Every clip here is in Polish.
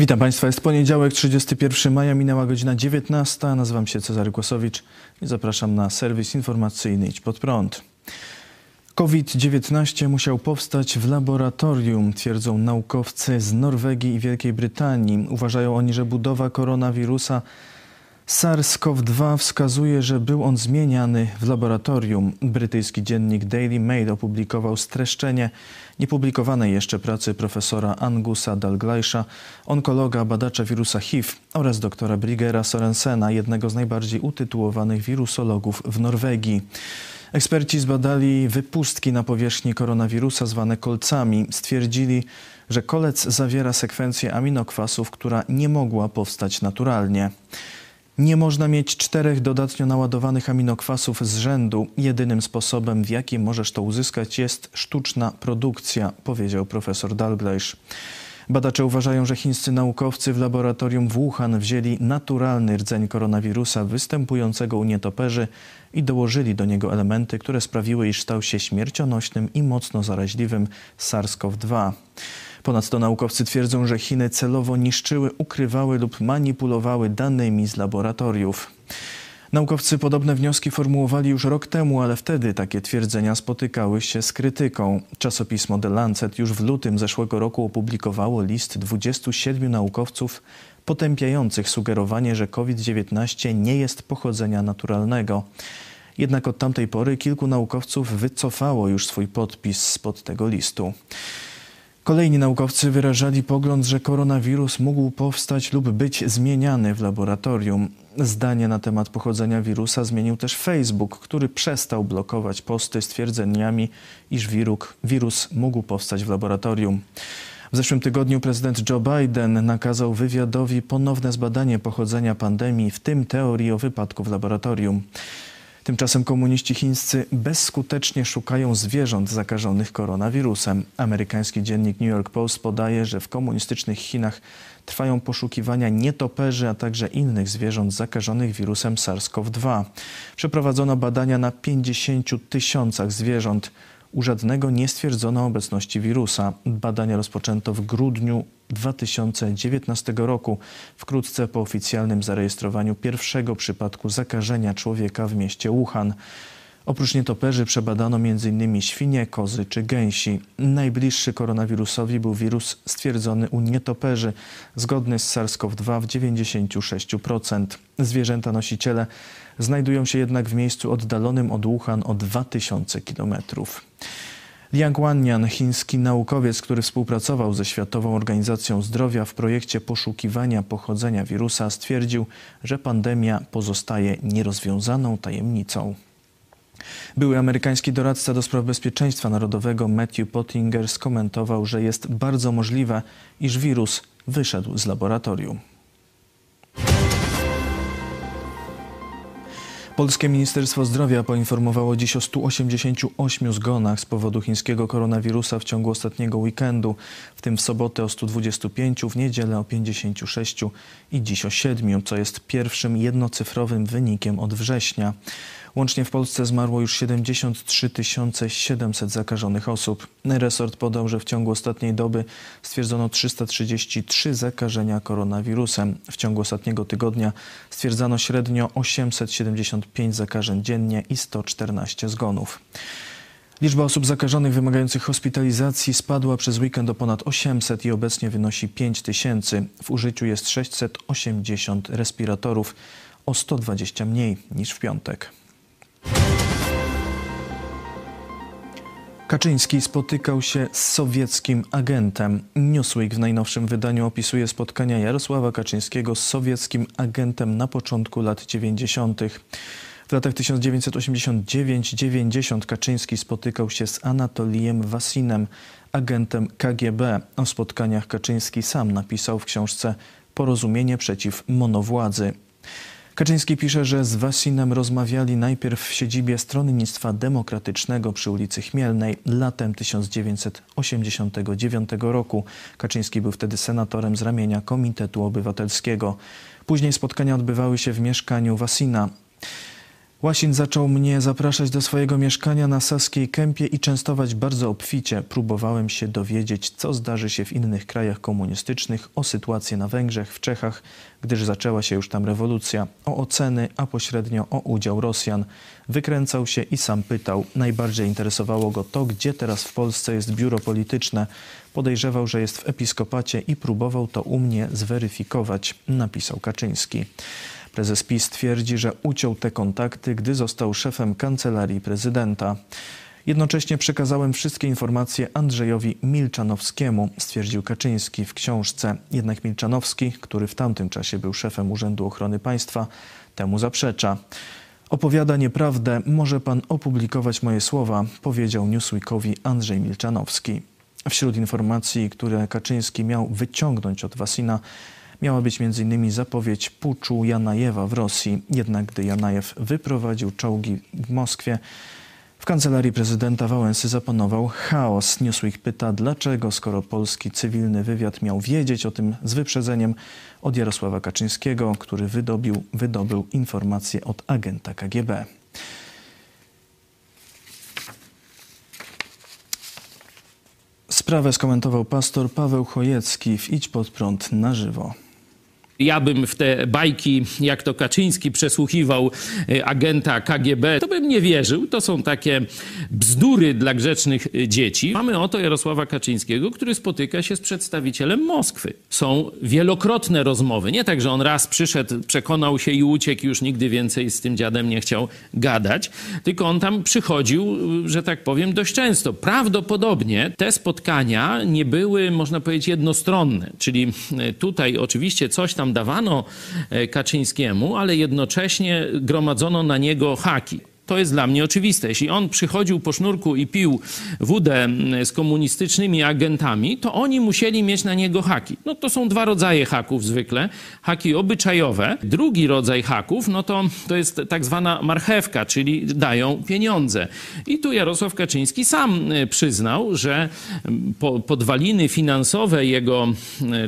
Witam Państwa. Jest poniedziałek, 31 maja, minęła godzina 19. Nazywam się Cezary Kłosowicz i zapraszam na serwis informacyjny Idź Pod Prąd. COVID-19 musiał powstać w laboratorium, twierdzą naukowcy z Norwegii i Wielkiej Brytanii. Uważają oni, że budowa koronawirusa SARS-CoV-2 wskazuje, że był on zmieniany w laboratorium. Brytyjski dziennik Daily Mail opublikował streszczenie niepublikowanej jeszcze pracy profesora Angusa Dalgleisha, onkologa, badacza wirusa HIV oraz doktora Brigera Sorensena, jednego z najbardziej utytułowanych wirusologów w Norwegii. Eksperci zbadali wypustki na powierzchni koronawirusa zwane kolcami. Stwierdzili, że kolec zawiera sekwencję aminokwasów, która nie mogła powstać naturalnie. Nie można mieć czterech dodatnio naładowanych aminokwasów z rzędu. Jedynym sposobem, w jaki możesz to uzyskać, jest sztuczna produkcja, powiedział profesor Dalgleish. Badacze uważają, że chińscy naukowcy w laboratorium w Wuhan wzięli naturalny rdzeń koronawirusa występującego u nietoperzy i dołożyli do niego elementy, które sprawiły, iż stał się śmiercionośnym i mocno zaraźliwym SARS-CoV-2. Ponadto naukowcy twierdzą, że Chiny celowo niszczyły, ukrywały lub manipulowały danymi z laboratoriów. Naukowcy podobne wnioski formułowali już rok temu, ale wtedy takie twierdzenia spotykały się z krytyką. Czasopismo The Lancet już w lutym zeszłego roku opublikowało list 27 naukowców potępiających sugerowanie, że COVID-19 nie jest pochodzenia naturalnego. Jednak od tamtej pory kilku naukowców wycofało już swój podpis spod tego listu. Kolejni naukowcy wyrażali pogląd, że koronawirus mógł powstać lub być zmieniany w laboratorium. Zdanie na temat pochodzenia wirusa zmienił też Facebook, który przestał blokować posty z twierdzeniami, iż wiruk, wirus mógł powstać w laboratorium. W zeszłym tygodniu prezydent Joe Biden nakazał wywiadowi ponowne zbadanie pochodzenia pandemii, w tym teorii o wypadku w laboratorium. Tymczasem komuniści chińscy bezskutecznie szukają zwierząt zakażonych koronawirusem. Amerykański dziennik New York Post podaje, że w komunistycznych Chinach trwają poszukiwania nietoperzy, a także innych zwierząt zakażonych wirusem SARS-CoV-2. Przeprowadzono badania na 50 tysiącach zwierząt. U żadnego nie stwierdzono obecności wirusa. Badania rozpoczęto w grudniu 2019 roku, wkrótce po oficjalnym zarejestrowaniu pierwszego przypadku zakażenia człowieka w mieście Wuhan. Oprócz nietoperzy przebadano m.in. świnie, kozy czy gęsi. Najbliższy koronawirusowi był wirus stwierdzony u nietoperzy, zgodny z SARS-CoV-2 w 96%. Zwierzęta nosiciele znajdują się jednak w miejscu oddalonym od Wuhan o 2000 kilometrów. Liang Wannian, chiński naukowiec, który współpracował ze Światową Organizacją Zdrowia w projekcie poszukiwania pochodzenia wirusa, stwierdził, że pandemia pozostaje nierozwiązaną tajemnicą. Były amerykański doradca do spraw bezpieczeństwa narodowego Matthew Pottinger skomentował, że jest bardzo możliwe, iż wirus wyszedł z laboratorium. Polskie Ministerstwo Zdrowia poinformowało dziś o 188 zgonach z powodu chińskiego koronawirusa w ciągu ostatniego weekendu, w tym w sobotę o 125, w niedzielę o 56 i dziś o 7, co jest pierwszym jednocyfrowym wynikiem od września. Łącznie w Polsce zmarło już 73 700 zakażonych osób. Resort podał, że w ciągu ostatniej doby stwierdzono 333 zakażenia koronawirusem. W ciągu ostatniego tygodnia stwierdzano średnio 875 zakażeń dziennie i 114 zgonów. Liczba osób zakażonych wymagających hospitalizacji spadła przez weekend o ponad 800 i obecnie wynosi 5 tysięcy. W użyciu jest 680 respiratorów, o 120 mniej niż w piątek. Kaczyński spotykał się z sowieckim agentem. Newsweek w najnowszym wydaniu opisuje spotkania Jarosława Kaczyńskiego z sowieckim agentem na początku lat 90. W latach 1989-90 Kaczyński spotykał się z Anatolijem Wasinem, agentem KGB. O spotkaniach Kaczyński sam napisał w książce Porozumienie przeciw monowładzy. Kaczyński pisze, że z Wasinem rozmawiali najpierw w siedzibie Stronnictwa Demokratycznego przy ulicy Chmielnej latem 1989 roku. Kaczyński był wtedy senatorem z ramienia Komitetu Obywatelskiego. Później spotkania odbywały się w mieszkaniu Wasina. Łasin zaczął mnie zapraszać do swojego mieszkania na Saskiej Kępie i częstować bardzo obficie. Próbowałem się dowiedzieć, co zdarzy się w innych krajach komunistycznych, o sytuację na Węgrzech, w Czechach, gdyż zaczęła się już tam rewolucja, o oceny, a pośrednio o udział Rosjan. Wykręcał się i sam pytał. Najbardziej interesowało go to, gdzie teraz w Polsce jest biuro polityczne. Podejrzewał, że jest w episkopacie i próbował to u mnie zweryfikować, napisał Kaczyński. Prezes PiS twierdzi, że uciął te kontakty, gdy został szefem kancelarii prezydenta. Jednocześnie przekazałem wszystkie informacje Andrzejowi Milczanowskiemu, stwierdził Kaczyński w książce. Jednak Milczanowski, który w tamtym czasie był szefem Urzędu Ochrony Państwa, temu zaprzecza. Opowiada nieprawdę, może pan opublikować moje słowa, powiedział Newsweekowi Andrzej Milczanowski. Wśród informacji, które Kaczyński miał wyciągnąć od Wasina, miała być m.in. zapowiedź puczu Janajewa w Rosji. Jednak gdy Janajew wyprowadził czołgi w Moskwie, w kancelarii prezydenta Wałęsy zapanował chaos. Newsweek pyta, dlaczego, skoro polski cywilny wywiad miał wiedzieć o tym z wyprzedzeniem od Jarosława Kaczyńskiego, który wydobił, wydobył informacje od agenta KGB. Sprawę skomentował pastor Paweł Chojecki w Idź pod prąd na żywo ja bym w te bajki, jak to Kaczyński przesłuchiwał e, agenta KGB, to bym nie wierzył. To są takie bzdury dla grzecznych e, dzieci. Mamy oto Jarosława Kaczyńskiego, który spotyka się z przedstawicielem Moskwy. Są wielokrotne rozmowy. Nie tak, że on raz przyszedł, przekonał się i uciekł, już nigdy więcej z tym dziadem nie chciał gadać, tylko on tam przychodził, e, że tak powiem, dość często. Prawdopodobnie te spotkania nie były, można powiedzieć, jednostronne. Czyli tutaj oczywiście coś tam dawano e, Kaczyńskiemu, ale jednocześnie gromadzono na niego haki. To jest dla mnie oczywiste. Jeśli on przychodził po sznurku i pił wódę z komunistycznymi agentami, to oni musieli mieć na niego haki. No to są dwa rodzaje haków zwykle. Haki obyczajowe. Drugi rodzaj haków, no to, to jest tak zwana marchewka, czyli dają pieniądze. I tu Jarosław Kaczyński sam e, przyznał, że podwaliny finansowe jego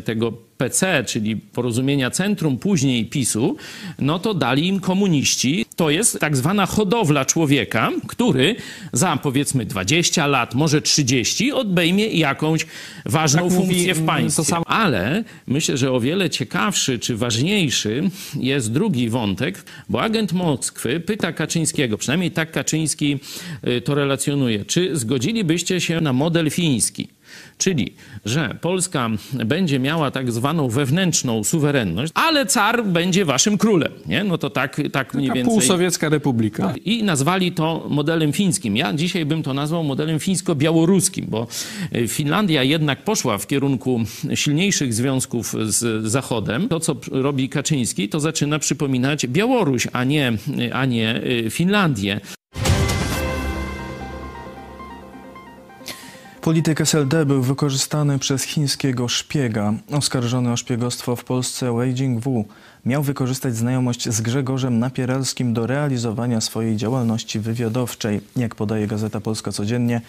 tego PC, czyli porozumienia centrum, później PiSu, no to dali im komuniści. To jest tak zwana hodowla człowieka, który za powiedzmy 20 lat, może 30 odbejmie jakąś ważną tak funkcję mówi, w państwie. Ale myślę, że o wiele ciekawszy czy ważniejszy jest drugi wątek, bo agent Moskwy pyta Kaczyńskiego, przynajmniej tak Kaczyński y, to relacjonuje, czy zgodzilibyście się na model fiński? Czyli, że Polska będzie miała tak zwaną wewnętrzną suwerenność, ale car będzie waszym królem. Nie? No to tak, tak mniej więcej. Półsowiecka republika. I nazwali to modelem fińskim. Ja dzisiaj bym to nazwał modelem fińsko-białoruskim, bo Finlandia jednak poszła w kierunku silniejszych związków z Zachodem. To, co robi Kaczyński, to zaczyna przypominać Białoruś, a nie, a nie Finlandię. Polityk SLD był wykorzystany przez chińskiego szpiega. Oskarżony o szpiegostwo w Polsce Wei Jingwu miał wykorzystać znajomość z Grzegorzem Napieralskim do realizowania swojej działalności wywiadowczej. Jak podaje Gazeta Polska Codziennie,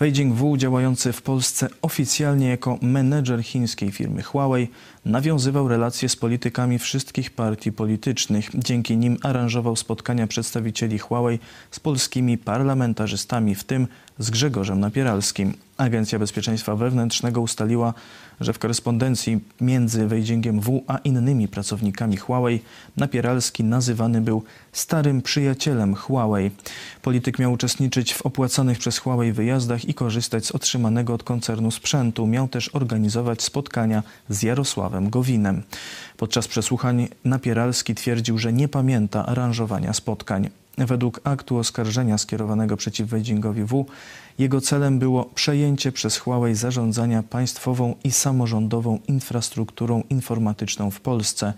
Wei Jingwu, działający w Polsce oficjalnie jako menedżer chińskiej firmy Huawei, nawiązywał relacje z politykami wszystkich partii politycznych. Dzięki nim aranżował spotkania przedstawicieli Huawei z polskimi parlamentarzystami, w tym z Grzegorzem Napieralskim. Agencja Bezpieczeństwa Wewnętrznego ustaliła, że w korespondencji między Wejdingiem W a innymi pracownikami Huawei Napieralski nazywany był starym przyjacielem Huawei. Polityk miał uczestniczyć w opłacanych przez Huawei wyjazdach i korzystać z otrzymanego od koncernu sprzętu. Miał też organizować spotkania z Jarosławem Gowinem. Podczas przesłuchań Napieralski twierdził, że nie pamięta aranżowania spotkań. Według aktu oskarżenia skierowanego przeciw Wejdingowi W, jego celem było przejęcie przez Huawei zarządzania państwową i samorządową infrastrukturą informatyczną w Polsce.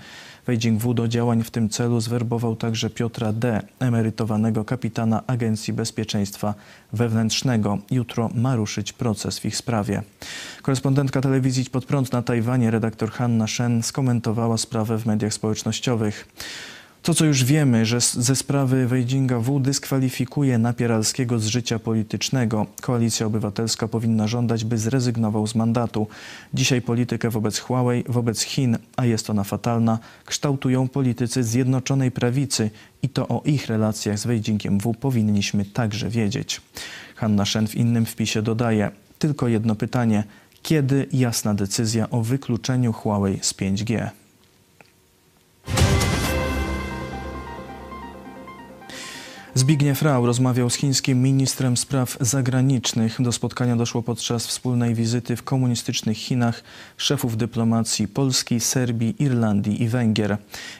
Wejding W do działań w tym celu zwerbował także Piotra D., emerytowanego kapitana Agencji Bezpieczeństwa Wewnętrznego. Jutro ma ruszyć proces w ich sprawie. Korespondentka telewizji pod prąd na Tajwanie, redaktor Hanna Shen, skomentowała sprawę w mediach społecznościowych. To, co już wiemy, że ze sprawy Wejdinga W dyskwalifikuje Napieralskiego z życia politycznego. Koalicja Obywatelska powinna żądać, by zrezygnował z mandatu. Dzisiaj politykę wobec Huawei, wobec Chin, a jest ona fatalna, kształtują politycy Zjednoczonej Prawicy i to o ich relacjach z Wejdingiem W powinniśmy także wiedzieć. Hanna Szen w innym wpisie dodaje, tylko jedno pytanie, kiedy jasna decyzja o wykluczeniu Huawei z 5G? Zbigniew Rau rozmawiał z chińskim ministrem spraw zagranicznych. Do spotkania doszło podczas wspólnej wizyty w komunistycznych Chinach szefów dyplomacji Polski, Serbii, Irlandii i Węgier.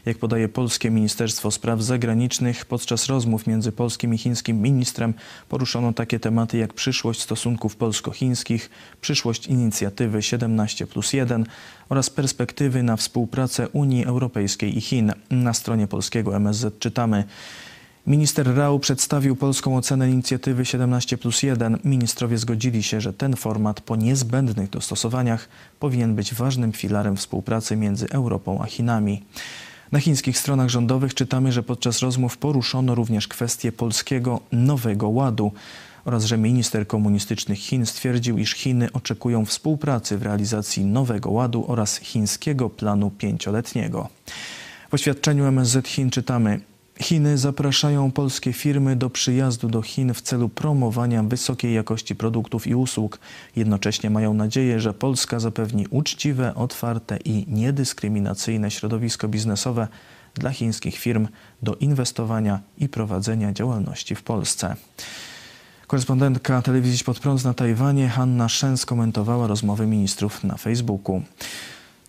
Jak podaje polskie Ministerstwo Spraw Zagranicznych, podczas rozmów między polskim i chińskim ministrem poruszono takie tematy jak przyszłość stosunków polsko-chińskich, przyszłość inicjatywy 17 plus 1 oraz perspektywy na współpracę Unii Europejskiej i Chin. Na stronie polskiego MSZ czytamy Minister Rau przedstawił polską ocenę inicjatywy 17 plus 1. Ministrowie zgodzili się, że ten format po niezbędnych dostosowaniach powinien być ważnym filarem współpracy między Europą a Chinami. Na chińskich stronach rządowych czytamy, że podczas rozmów poruszono również kwestię polskiego Nowego Ładu oraz że minister komunistycznych Chin stwierdził, iż Chiny oczekują współpracy w realizacji Nowego Ładu oraz chińskiego planu pięcioletniego. W oświadczeniu MSZ Chin czytamy, Chiny zapraszają polskie firmy do przyjazdu do Chin w celu promowania wysokiej jakości produktów i usług. Jednocześnie mają nadzieję, że Polska zapewni uczciwe, otwarte i niedyskryminacyjne środowisko biznesowe dla chińskich firm do inwestowania i prowadzenia działalności w Polsce. Korespondentka telewizji Pod Prąd na Tajwanie Hanna Shen skomentowała rozmowy ministrów na Facebooku.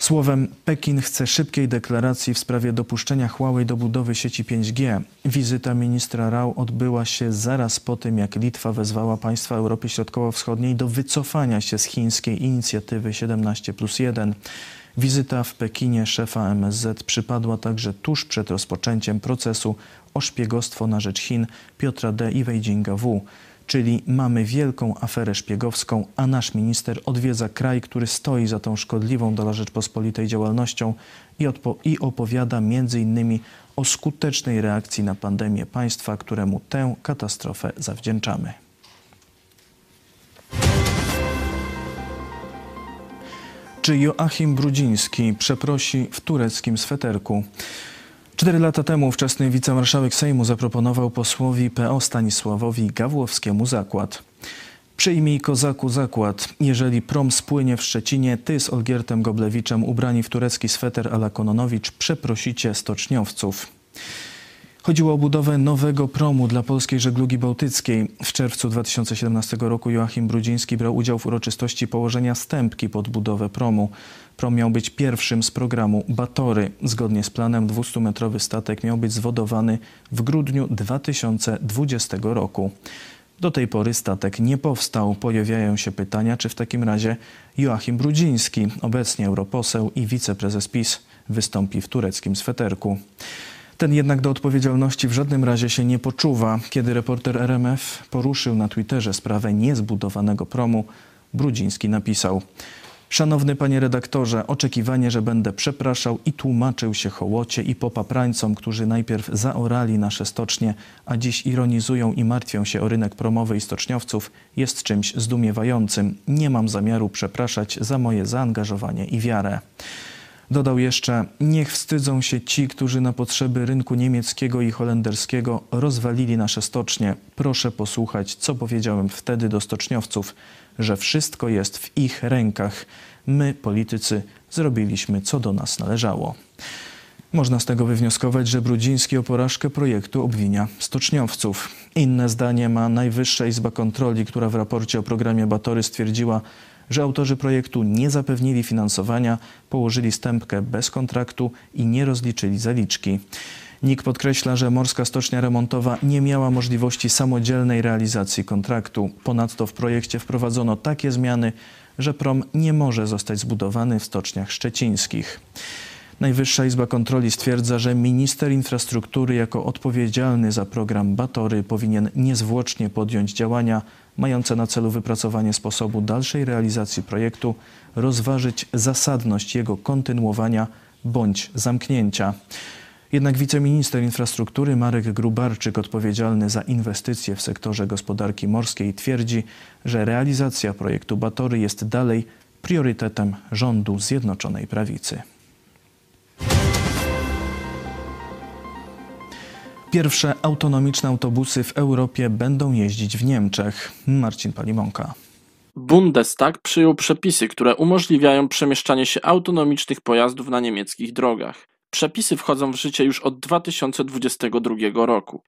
Słowem, Pekin chce szybkiej deklaracji w sprawie dopuszczenia Huawei do budowy sieci 5G. Wizyta ministra Rao odbyła się zaraz po tym, jak Litwa wezwała państwa Europy Środkowo-Wschodniej do wycofania się z chińskiej inicjatywy 17 plus 1. Wizyta w Pekinie szefa MSZ przypadła także tuż przed rozpoczęciem procesu o szpiegostwo na rzecz Chin Piotra D. i Weijinga W. Czyli mamy wielką aferę szpiegowską, a nasz minister odwiedza kraj, który stoi za tą szkodliwą dla Rzeczpospolitej działalnością i, i opowiada innymi o skutecznej reakcji na pandemię państwa, któremu tę katastrofę zawdzięczamy. Czy Joachim Brudziński przeprosi w tureckim sweterku? Cztery lata temu ówczesny wicemarszałek Sejmu zaproponował posłowi PO Stanisławowi Gawłowskiemu zakład. Przyjmij kozaku zakład. Jeżeli prom spłynie w Szczecinie, ty z Olgiertem Goblewiczem ubrani w turecki sweter ala Kononowicz przeprosicie stoczniowców. Chodziło o budowę nowego promu dla polskiej żeglugi bałtyckiej. W czerwcu 2017 roku Joachim Brudziński brał udział w uroczystości położenia stępki pod budowę promu. Prom miał być pierwszym z programu Batory. Zgodnie z planem 200-metrowy statek miał być zwodowany w grudniu 2020 roku. Do tej pory statek nie powstał. Pojawiają się pytania, czy w takim razie Joachim Brudziński, obecnie europoseł i wiceprezes PiS, wystąpi w tureckim sweterku. Ten jednak do odpowiedzialności w żadnym razie się nie poczuwa. Kiedy reporter RMF poruszył na Twitterze sprawę niezbudowanego promu, Brudziński napisał Szanowny panie redaktorze, oczekiwanie, że będę przepraszał i tłumaczył się hołocie i popaprańcom, którzy najpierw zaorali nasze stocznie, a dziś ironizują i martwią się o rynek promowy i stoczniowców, jest czymś zdumiewającym. Nie mam zamiaru przepraszać za moje zaangażowanie i wiarę. Dodał jeszcze, niech wstydzą się ci, którzy na potrzeby rynku niemieckiego i holenderskiego rozwalili nasze stocznie. Proszę posłuchać, co powiedziałem wtedy do stoczniowców, że wszystko jest w ich rękach. My, politycy, zrobiliśmy, co do nas należało. Można z tego wywnioskować, że Brudziński o porażkę projektu obwinia stoczniowców. Inne zdanie ma Najwyższa Izba Kontroli, która w raporcie o programie Batory stwierdziła, że autorzy projektu nie zapewnili finansowania, położyli stępkę bez kontraktu i nie rozliczyli zaliczki. NIK podkreśla, że Morska Stocznia Remontowa nie miała możliwości samodzielnej realizacji kontraktu. Ponadto w projekcie wprowadzono takie zmiany, że prom nie może zostać zbudowany w stoczniach szczecińskich. Najwyższa Izba Kontroli stwierdza, że minister infrastruktury jako odpowiedzialny za program Batory powinien niezwłocznie podjąć działania mające na celu wypracowanie sposobu dalszej realizacji projektu, rozważyć zasadność jego kontynuowania bądź zamknięcia. Jednak wiceminister infrastruktury Marek Grubarczyk, odpowiedzialny za inwestycje w sektorze gospodarki morskiej, twierdzi, że realizacja projektu Batory jest dalej priorytetem rządu Zjednoczonej Prawicy. Pierwsze autonomiczne autobusy w Europie będą jeździć w Niemczech. Marcin Palimonka. Bundestag przyjął przepisy, które umożliwiają przemieszczanie się autonomicznych pojazdów na niemieckich drogach. Przepisy wchodzą w życie już od 2022 roku.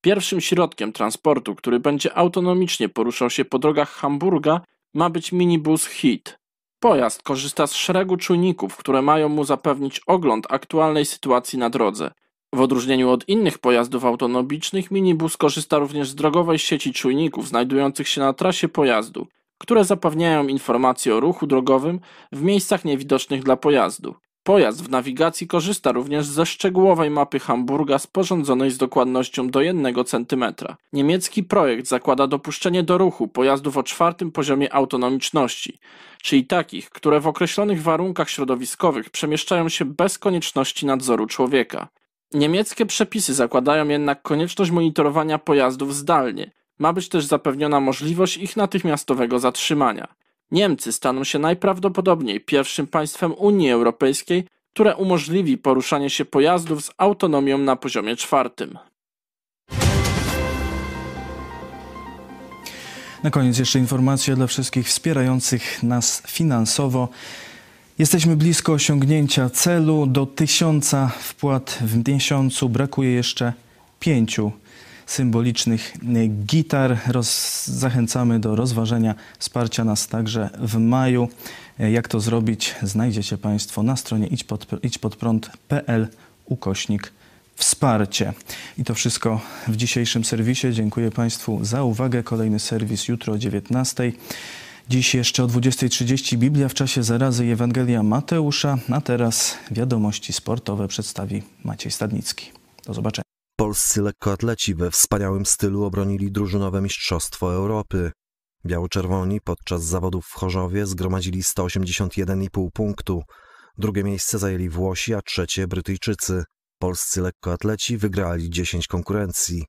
Pierwszym środkiem transportu, który będzie autonomicznie poruszał się po drogach Hamburga, ma być minibus HIT. Pojazd korzysta z szeregu czujników, które mają mu zapewnić ogląd aktualnej sytuacji na drodze. W odróżnieniu od innych pojazdów autonomicznych, minibus korzysta również z drogowej sieci czujników znajdujących się na trasie pojazdu, które zapewniają informacje o ruchu drogowym w miejscach niewidocznych dla pojazdu. Pojazd w nawigacji korzysta również ze szczegółowej mapy Hamburga sporządzonej z dokładnością do 1 cm. Niemiecki projekt zakłada dopuszczenie do ruchu pojazdów o czwartym poziomie autonomiczności, czyli takich, które w określonych warunkach środowiskowych przemieszczają się bez konieczności nadzoru człowieka. Niemieckie przepisy zakładają jednak konieczność monitorowania pojazdów zdalnie. Ma być też zapewniona możliwość ich natychmiastowego zatrzymania. Niemcy staną się najprawdopodobniej pierwszym państwem Unii Europejskiej, które umożliwi poruszanie się pojazdów z autonomią na poziomie czwartym. Na koniec jeszcze informacja dla wszystkich wspierających nas finansowo. Jesteśmy blisko osiągnięcia celu. Do tysiąca wpłat w miesiącu brakuje jeszcze pięciu symbolicznych gitar. Roz, zachęcamy do rozważenia wsparcia nas także w maju. Jak to zrobić, znajdziecie Państwo na stronie idźpodprąd.pl ukośnik wsparcie. I to wszystko w dzisiejszym serwisie. Dziękuję Państwu za uwagę. Kolejny serwis jutro o 19. Dziś jeszcze o 20.30 Biblia w czasie zarazy Ewangelia Mateusza, a teraz wiadomości sportowe przedstawi Maciej Stadnicki. Do zobaczenia. Polscy lekkoatleci we wspaniałym stylu obronili drużynowe Mistrzostwo Europy. Biało-czerwoni podczas zawodów w Chorzowie zgromadzili 181,5 punktu. Drugie miejsce zajęli Włosi, a trzecie Brytyjczycy. Polscy lekkoatleci wygrali 10 konkurencji.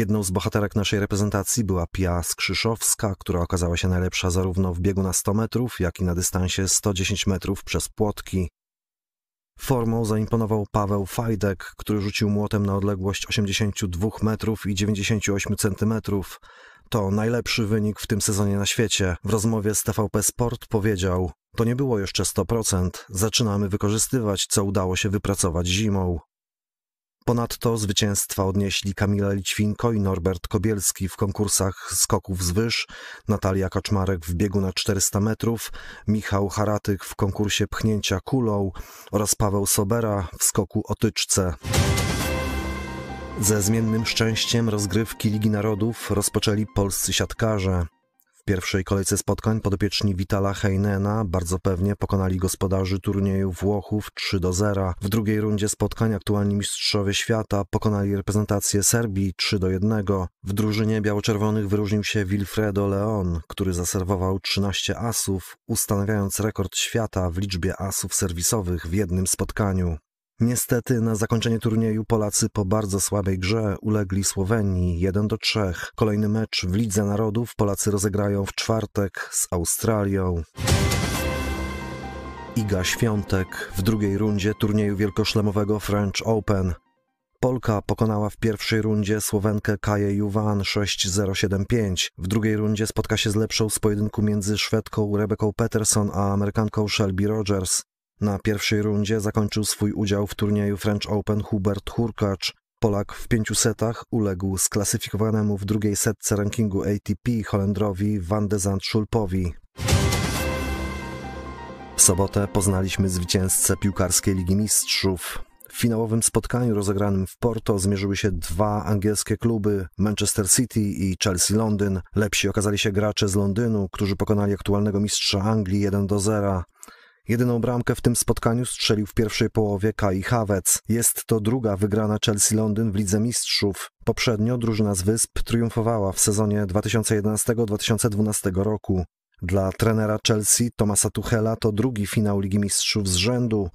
Jedną z bohaterek naszej reprezentacji była Pia Skrzyszowska, która okazała się najlepsza zarówno w biegu na 100 metrów, jak i na dystansie 110 metrów przez płotki. Formą zaimponował Paweł Fajdek, który rzucił młotem na odległość 82 metrów i 98 centymetrów. To najlepszy wynik w tym sezonie na świecie. W rozmowie z TVP Sport powiedział: To nie było jeszcze 100%. Zaczynamy wykorzystywać, co udało się wypracować zimą. Ponadto zwycięstwa odnieśli Kamila Lićwinko i Norbert Kobielski w konkursach skoków z wyż, Natalia Kaczmarek w biegu na 400 metrów, Michał Haratyk w konkursie pchnięcia kulą oraz Paweł Sobera w skoku o tyczce. Ze zmiennym szczęściem rozgrywki Ligi Narodów rozpoczęli polscy siatkarze. Pierwszej kolejce spotkań podopieczni Vitala Heinena bardzo pewnie pokonali gospodarzy turnieju Włochów 3 do 0. W drugiej rundzie spotkań aktualni mistrzowie świata pokonali reprezentację Serbii 3 do 1. W drużynie biało-czerwonych wyróżnił się Wilfredo Leon, który zaserwował 13 asów, ustanawiając rekord świata w liczbie asów serwisowych w jednym spotkaniu. Niestety na zakończenie turnieju Polacy po bardzo słabej grze ulegli Słowenii 1 do 3. Kolejny mecz w Lidze Narodów Polacy rozegrają w czwartek z Australią. Iga Świątek w drugiej rundzie turnieju wielkoszlemowego French Open. Polka pokonała w pierwszej rundzie Słowenkę Kaję Juwan 6-0-7-5. W drugiej rundzie spotka się z lepszą z pojedynku między Szwedką Rebeką Peterson a Amerykanką Shelby Rogers. Na pierwszej rundzie zakończył swój udział w turnieju French Open Hubert Hurkacz. Polak w pięciu setach uległ sklasyfikowanemu w drugiej setce rankingu ATP Holendrowi Van de Zandt Schulpowi. W sobotę poznaliśmy zwycięzcę piłkarskiej Ligi Mistrzów. W finałowym spotkaniu rozegranym w Porto zmierzyły się dwa angielskie kluby Manchester City i Chelsea Londyn. Lepsi okazali się gracze z Londynu, którzy pokonali aktualnego mistrza Anglii 1 do 0. Jedyną bramkę w tym spotkaniu strzelił w pierwszej połowie Kai Havertz. Jest to druga wygrana Chelsea Londyn w Lidze Mistrzów. Poprzednio drużyna z Wysp triumfowała w sezonie 2011-2012 roku. Dla trenera Chelsea Tomasa Tuchela to drugi finał Ligi Mistrzów z rzędu,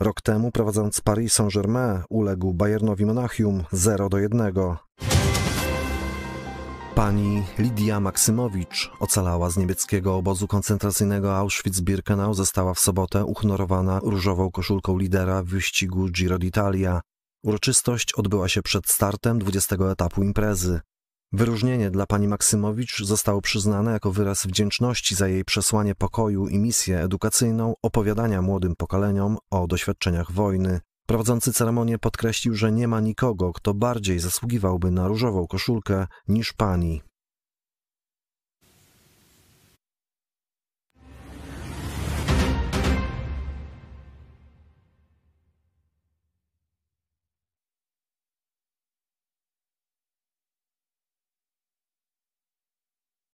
Rok temu prowadząc Paris Saint-Germain uległ Bayernowi Monachium 0 do 1. Pani Lidia Maksymowicz ocalała z niemieckiego obozu koncentracyjnego Auschwitz-Birkenau została w sobotę uhonorowana różową koszulką lidera wyścigu Giro d'Italia. Uroczystość odbyła się przed startem 20 etapu imprezy. Wyróżnienie dla pani Maksymowicz zostało przyznane jako wyraz wdzięczności za jej przesłanie pokoju i misję edukacyjną opowiadania młodym pokoleniom o doświadczeniach wojny. Prowadzący ceremonię podkreślił, że nie ma nikogo, kto bardziej zasługiwałby na różową koszulkę niż pani.